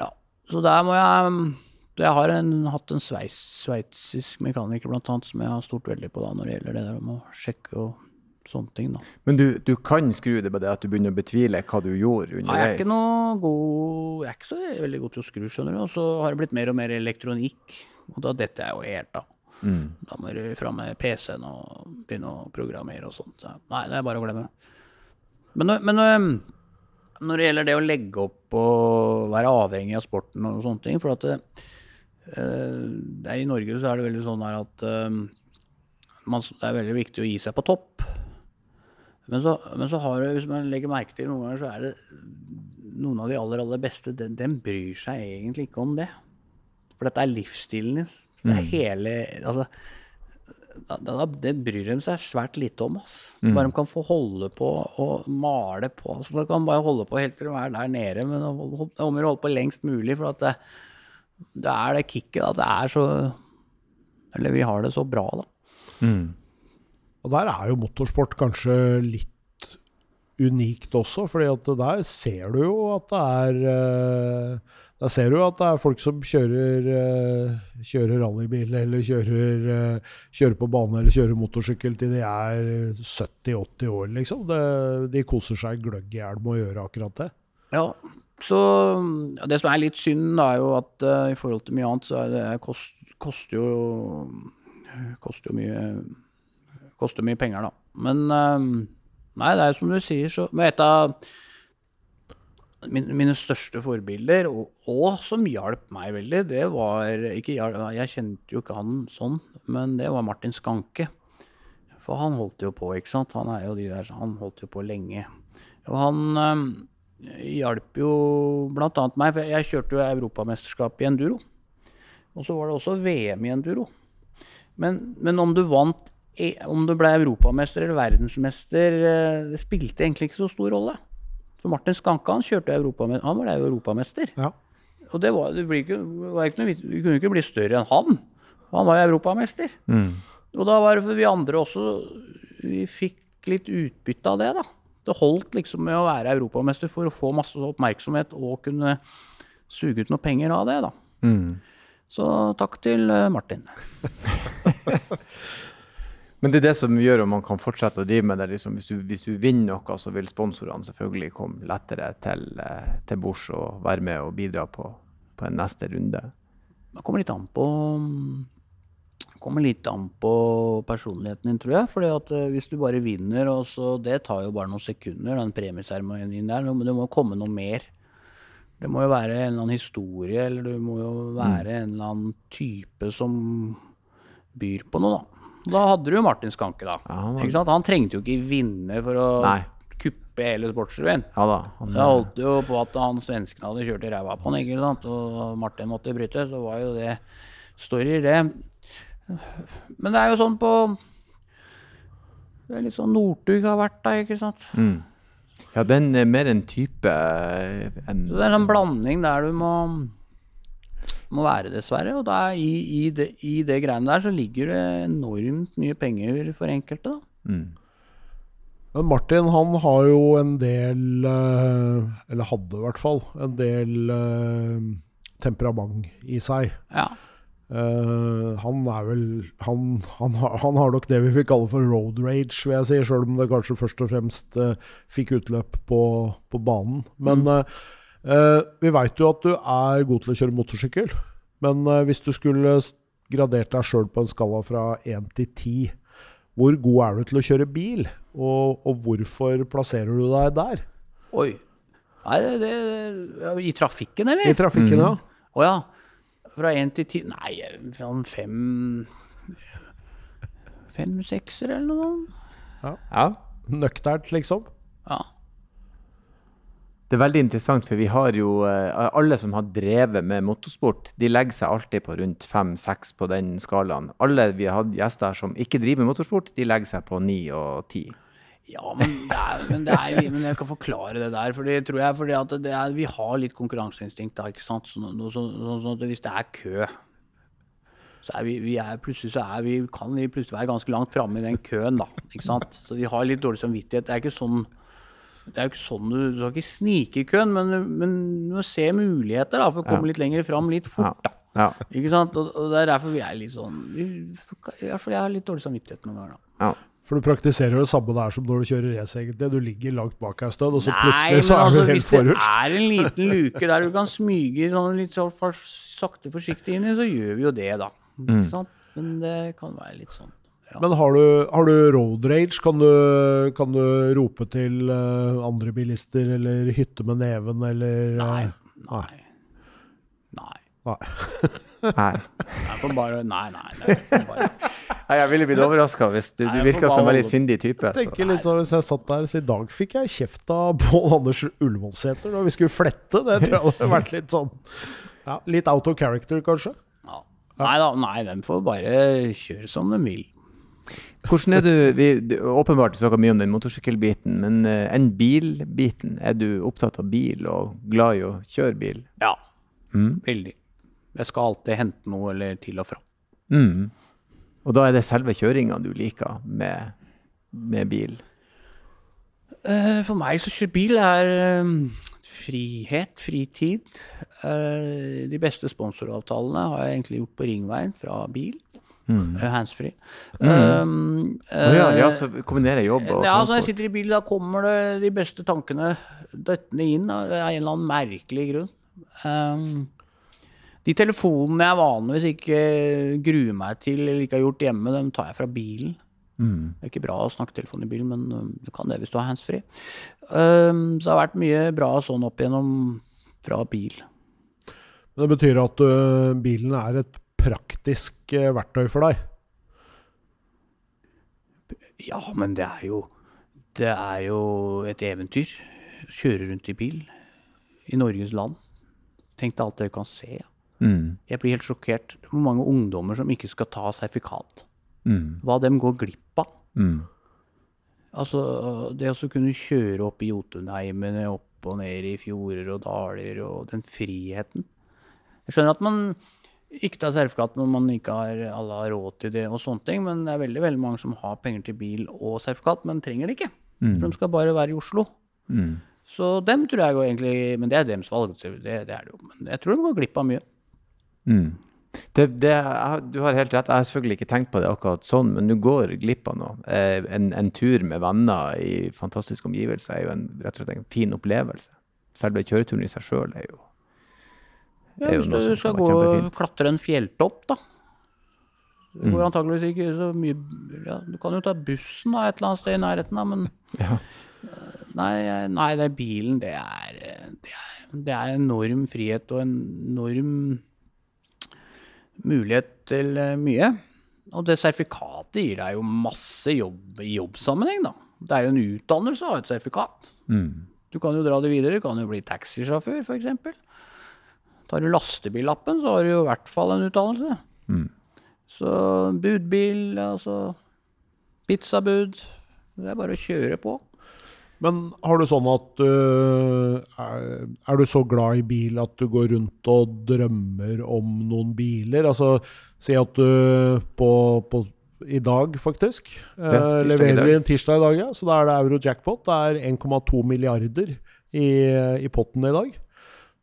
Ja. Så der må jeg Jeg har en, hatt en sveitsisk mekaniker blant annet som jeg har stort veldig på da når det gjelder det der om å sjekke og sånne ting. da. Men du, du kan skru det, på det at du begynner å betvile hva du gjorde Nei, jeg er ikke noe god Jeg er ikke så veldig god til å skru, skjønner du. Og så har det blitt mer og mer elektronikk, og da detter jeg jo helt av. Mm. Da må du fram med PC-en og begynne å programmere og sånt. Så, nei, det er bare å glemme. Men, men når det gjelder det å legge opp og være avhengig av sporten og sånne ting For at det, øh, er, i Norge så er det veldig sånn her at man, det er veldig viktig å gi seg på topp. Men så, men så har du, hvis man legger merke til noen ganger, så er det noen av de aller, aller beste, den, den bryr seg egentlig ikke om det. For dette er livsstilen deres. Det er hele Altså, da, da, det bryr de seg svært lite om. ass. Bare de kan få holde på og male på. Altså, de kan bare holde på helt til de er der nede, men det er om å holde på lengst mulig. For det, det er det kicket at det er så Eller vi har det så bra, da. Mm. Og der er jo motorsport kanskje litt unikt også, fordi at der ser du jo at det er eh, Der ser du at det er folk som kjører, eh, kjører rallybil, eller kjører, eh, kjører på bane eller kjører motorsykkel til de er 70-80 år, liksom. Det, de koser seg gløgg i hjel med å gjøre akkurat det. Ja, så Det som er litt synd, da, er jo at uh, i forhold til mye annet, så er det kost, koster jo Koster jo mye Koster mye penger, da. Men eh, Nei, det er som du sier, så Men et av mine, største forbilder, og, og som hjalp meg veldig, det var ikke Jeg kjente jo ikke han sånn, men det var Martin Skanke. For han holdt jo på, ikke sant. Han er jo de der, han holdt jo på lenge. Og han øh, hjalp jo annet meg, for jeg kjørte jo Europamesterskap i enduro. Og så var det også VM i enduro. Men, men om du vant, om du ble europamester eller verdensmester, eh, det spilte egentlig ikke så stor rolle. For Martin Skanke han kjørte europamester, han ble jo europamester. Ja. Og det var, det ikke, var ikke noe, vi kunne ikke bli større enn han. Han var jo europamester. Mm. Og da var det for vi andre også Vi fikk litt utbytte av det, da. Det holdt liksom med å være europamester for å få masse oppmerksomhet og kunne suge ut noe penger av det, da. Mm. Så takk til eh, Martin. [LAUGHS] Men det er det som gjør om man kan fortsette å drive med det. Liksom, hvis, du, hvis du vinner noe, så vil sponsorene selvfølgelig komme lettere til, eh, til bords og være med og bidra på, på en neste runde. Det kommer litt an på mm, kommer litt an på personligheten din, tror jeg. fordi at eh, hvis du bare vinner, og så Det tar jo bare noen sekunder, den premieseremonien der. Men det må jo komme noe mer. Det må jo være en eller annen historie, eller det må jo være en eller annen type som byr på noe, da. Da hadde du jo Martin Skanke, da. Ja, han var-? Han trengte jo ikke vinne for å Nei. kuppe hele sportsrevyen. Ja da. Han, Det holdt jo på at han svenskene hadde kjørt i ræva på han, ikke sant? og Martin måtte bryte. Så var jo det story, det. Men det er jo sånn på Det er litt sånn Northug har vært da, ikke sant. mm. Ja, den er mer en type eh, enn Så det er en sånn blanding der du må må være, dessverre. Og da i, i, det, i det greiene der så ligger det enormt mye penger for enkelte, da. mm. Men Martin han har jo en del eh, Eller hadde i hvert fall en del eh, temperament i seg. Ja. Uh, han er vel han, han, har, han har nok det vi vil kalle for road rage, vil jeg si. Sjøl om det kanskje først og fremst uh, fikk utløp på, på banen. Men mm. eh, vi veit jo at du er god til å kjøre motorsykkel. Men eh, hvis du skulle gradert deg sjøl på en skala fra 1 til 10, hvor god er du til å kjøre bil? Og, og hvorfor plasserer du deg der? Oi. Nei, det, det, I trafikken, eller? I trafikken, ja. Å ja. Fra én til ti Nei, sånn fem Fem-sekser eller noe sånt. Ja. Nøkternt, liksom. Ja. Det er veldig interessant, for vi har jo eh, Alle som har drevet med motorsport, de legger seg alltid på rundt fem-seks på den skalaen. Alle vi har hatt gjester som ikke driver med motorsport, de legger seg på ni og ti. Ja, men, det er, men, er, men jeg kan forklare det der. For det tror jeg fordi at er, vi har litt konkurranseinstinkt da, ikke sant. Sånn, så, så, så, hvis det er kø, så er vi, vi plutselig så er vi, kan vi plutselig være ganske langt framme i den køen, da. Ikke sant. Så vi har litt dårlig samvittighet. Det er ikke sånn det er jo ikke sånn du, du skal ikke snike i køen, men, men du må se muligheter da, for å komme Ja. litt lenger fram litt fort. da. Ja. Ikke sant? Og, og det er derfor vi er litt sånn vi, I hvert fall jeg har litt dårlig samvittighet noen ganger. da. ja. For du praktiserer det samme der som når du kjører race, egentlig. Du ligger langt bak ei stund, og så Nei, plutselig så er altså, du helt hvis det er en liten luke der du kan smyge sånn litt så sakte forsiktig inn i, så gjør vi jo det, da. Ikke sant? Men det kan være litt sånn. Ja. Men har du, har du road rage? Kan du, kan du rope til uh, andre bilister, eller hytte med neven, eller Nei. eh, Nei. [LAUGHS] Nei. nei. Nei. Jeg får bare Nei, nei. nei jeg bare. Nei, jeg ville blitt overraska hvis du, Nei, du virka som en veldig sindig type. Jeg tenker Så. litt sånn, Hvis jeg satt der så i dag fikk jeg kjeft av Pål Anders Ullevålsæter da vi skulle flette. Det tror jeg hadde vært litt sånn ja, Litt out of character, kanskje. Ja. Nei da, nei, de får bare kjøre som de vil. Hvordan er du, vi, du Åpenbart snakka mye om den motorsykkelbiten, men uh, enn bilbiten? Er du opptatt av bil og glad i å kjøre bil? Ja. Mm. Veldig. Jeg skal alltid hente noe eller til og fra. Mm. Og da er det selve kjøringa du liker med, med bil? Uh, For meg så kjører bil er eh, frihet, fritid. De beste sponsoravtalene har jeg egentlig gjort på Ringveien fra bil. Mm. eh, Handsfree. Mm. Um, Å ja, ja, eh, så kombinerer jobb og Ja, altså når jeg sitter i bil, da kommer det de beste tankene døttende inn av en eller annen merkelig grunn. Um, de telefonene jeg vanligvis ikke gruer meg til eller ikke har gjort hjemme, dem tar jeg fra bilen. Mm. Det er ikke bra å snakke telefon i bilen, men um, du kan det hvis du har handsfree. Um, så det har vært mye bra sånn opp igjennom fra bil. Det betyr at øh, bilen er et praktisk øh, verktøy for deg. Ja, men det er jo Det er jo et eventyr. Kjøre rundt i bil i Norges land. Tenk deg alt dere kan se. Mm. Jeg blir helt sjokkert. Hvor mange ungdommer som ikke skal ta sertifikat. Mm. Hva dem går glipp av. Mm. Altså, det å kunne kjøre opp i Jotunheimene, opp og ned i fjorder og daler, og den friheten. Jeg skjønner at man ikke ta sertifikat når man ikke har alle har råd til det, og sånne ting, men det er veldig veldig mange som har penger til bil og sertifikat, men trenger det ikke. Mm. For de skal bare være i Oslo. Mm. Så dem tror jeg går egentlig Men det er deres valg, det, det er det jo. Men jeg tror de går glipp av mye. Mm. Det, det, du har helt rett. Jeg har selvfølgelig ikke tenkt på det akkurat sånn, men du går glipp av noe. Eh, en, en tur med venner i fantastiske omgivelser er jo en, rett og slett en fin opplevelse. Selve kjøreturen i seg sjøl er jo Ja, hvis du skal gå og klatre en fjelltopp, da. Det går antakeligvis ikke så mye ja, Du kan jo ta bussen da, et eller annet sted i nærheten, da, men [LAUGHS] Ja. nei, nei, det er bilen, det er, det er Det er enorm frihet og enorm mulighet til eh, mye. Og det sertifikatet gir deg jo masse jobb i jobbsammenheng, da. Det er jo en utdannelse å ha et sertifikat. Mm. Du kan jo dra det videre. Du kan jo bli taxisjåfør, f.eks. Tar du lastebillappen, så har du jo i hvert fall en utdannelse. Mm. Så budbil, altså Pizzabud. Det er bare å kjøre på. Men har du sånn at du er, er du så glad i bil at du går rundt og drømmer om noen biler? Altså, si at du på, på i dag, faktisk. Ja, eh, leverer vi en tirsdag i dag, ja. Så da er det euro jackpot. Det er 1,2 milliarder i, i potten i dag.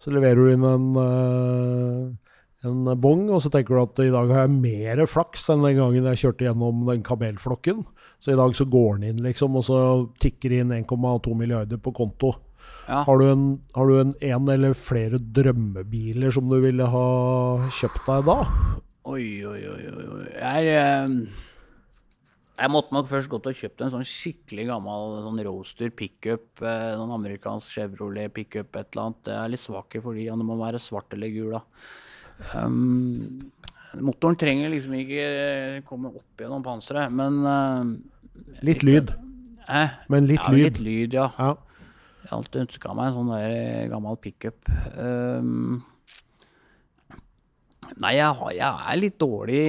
Så leverer du inn en, eh, en bong, og så tenker du at i dag har jeg mer flaks enn den gangen jeg kjørte gjennom den kamelflokken. Så i dag så går den inn, liksom, og så tikker det inn 1,2 milliarder på konto. Ja. Har du, en, har du en, en eller flere drømmebiler som du ville ha kjøpt deg da? Oi, oi, oi. oi, Jeg Jeg, eh, jeg måtte nok først gått og kjøpt en sånn skikkelig gammel sånn roaster pickup. Eh, sånn amerikansk Chevrolet pickup, et eller annet. Det er litt svak de, fordi det må være svart eller gul, da. Um, motoren trenger liksom ikke komme opp gjennom panseret, men uh, Litt lyd, eh, men litt ja, lyd. Litt lyd, ja. Ja. Jeg har alltid ønska meg en sånn der gammel pickup. Um, nei, jeg, har, jeg er litt dårlig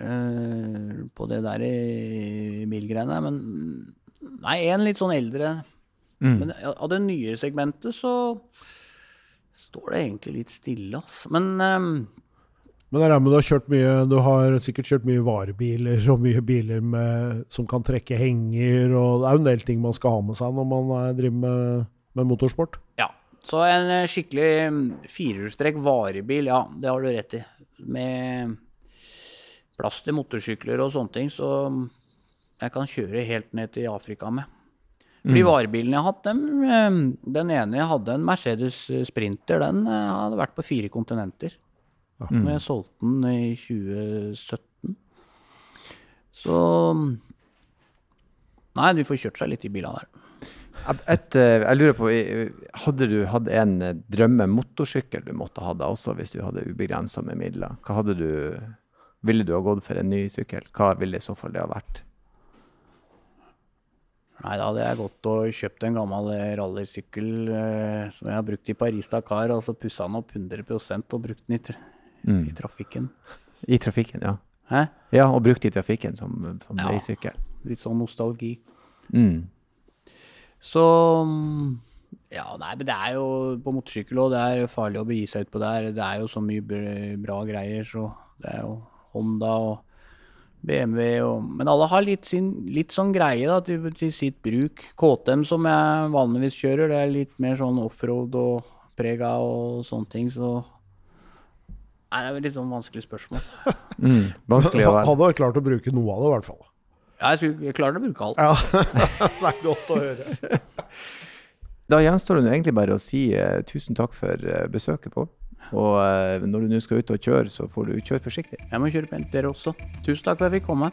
eh, på det der i bilgreiene, men Nei, en litt sånn eldre. Mm. Men av det nye segmentet så står det egentlig litt stille, ass. Men um, Men det er med du har kjørt mye Du har sikkert kjørt mye varebiler og mye biler med, som kan trekke henger, og det er jo en del ting man skal ha med seg når man er, driver med, med motorsport. Ja. Så en eh, skikkelig mm, firehjulstrekk varebil, ja, det har du rett i. Med plass til motorsykler og sånne ting, så mm, jeg kan kjøre helt ned til Afrika med. De varebilene jeg har hatt, dem, eh, den ene jeg hadde, en Mercedes Sprinter, den eh, hadde vært på fire kontinenter. Når jeg solgte den i 2017. Så mm, Nei, du får kjørt seg litt i bilene der. Et, eh, jeg lurer på, hadde du hatt en drømmemotorsykkel du måtte ha da også, hvis du hadde ubegrensa med midler? Hva hadde du Ville du ha gått for en ny sykkel? Hva ville i så fall det ha vært? Nei, da hadde jeg gått og kjøpt en gammel rallersykkel rallysykkel eh, som jeg har brukt i Paris-Dakar, og så pussa den opp 100 og brukt den i, tra i trafikken. I trafikken, ja. Hæ? Ja, og brukt i trafikken som, som Ja. veisykkel. Litt sånn nostalgi. Mm. Så mm, Ja, nei, men det er jo på motorsykkel òg, det er farlig å begi seg ut på der. Det er jo så mye bra greier, så det er jo Honda og BMW og Men alle har litt, sin, litt sånn greie da, til, til sitt bruk. KTM, som jeg vanligvis kjører, det er litt mer sånn offroad og prega og sånne ting, så Nei, det er litt sånn vanskelig spørsmål. [LAUGHS] Mm. Vanskelig å være. Hadde klart å bruke noe av det, i hvert fall. Ja, jeg skulle klart å bruke alt. Ja, [LAUGHS] det er godt å høre. Da gjenstår det egentlig bare å si uh, tusen takk for uh, besøket, Pål. Og eh, når du nå skal ut og kjøre, så får du kjøre forsiktig. Jeg må kjøre pent, dere også. Tusen takk for at jeg fikk komme.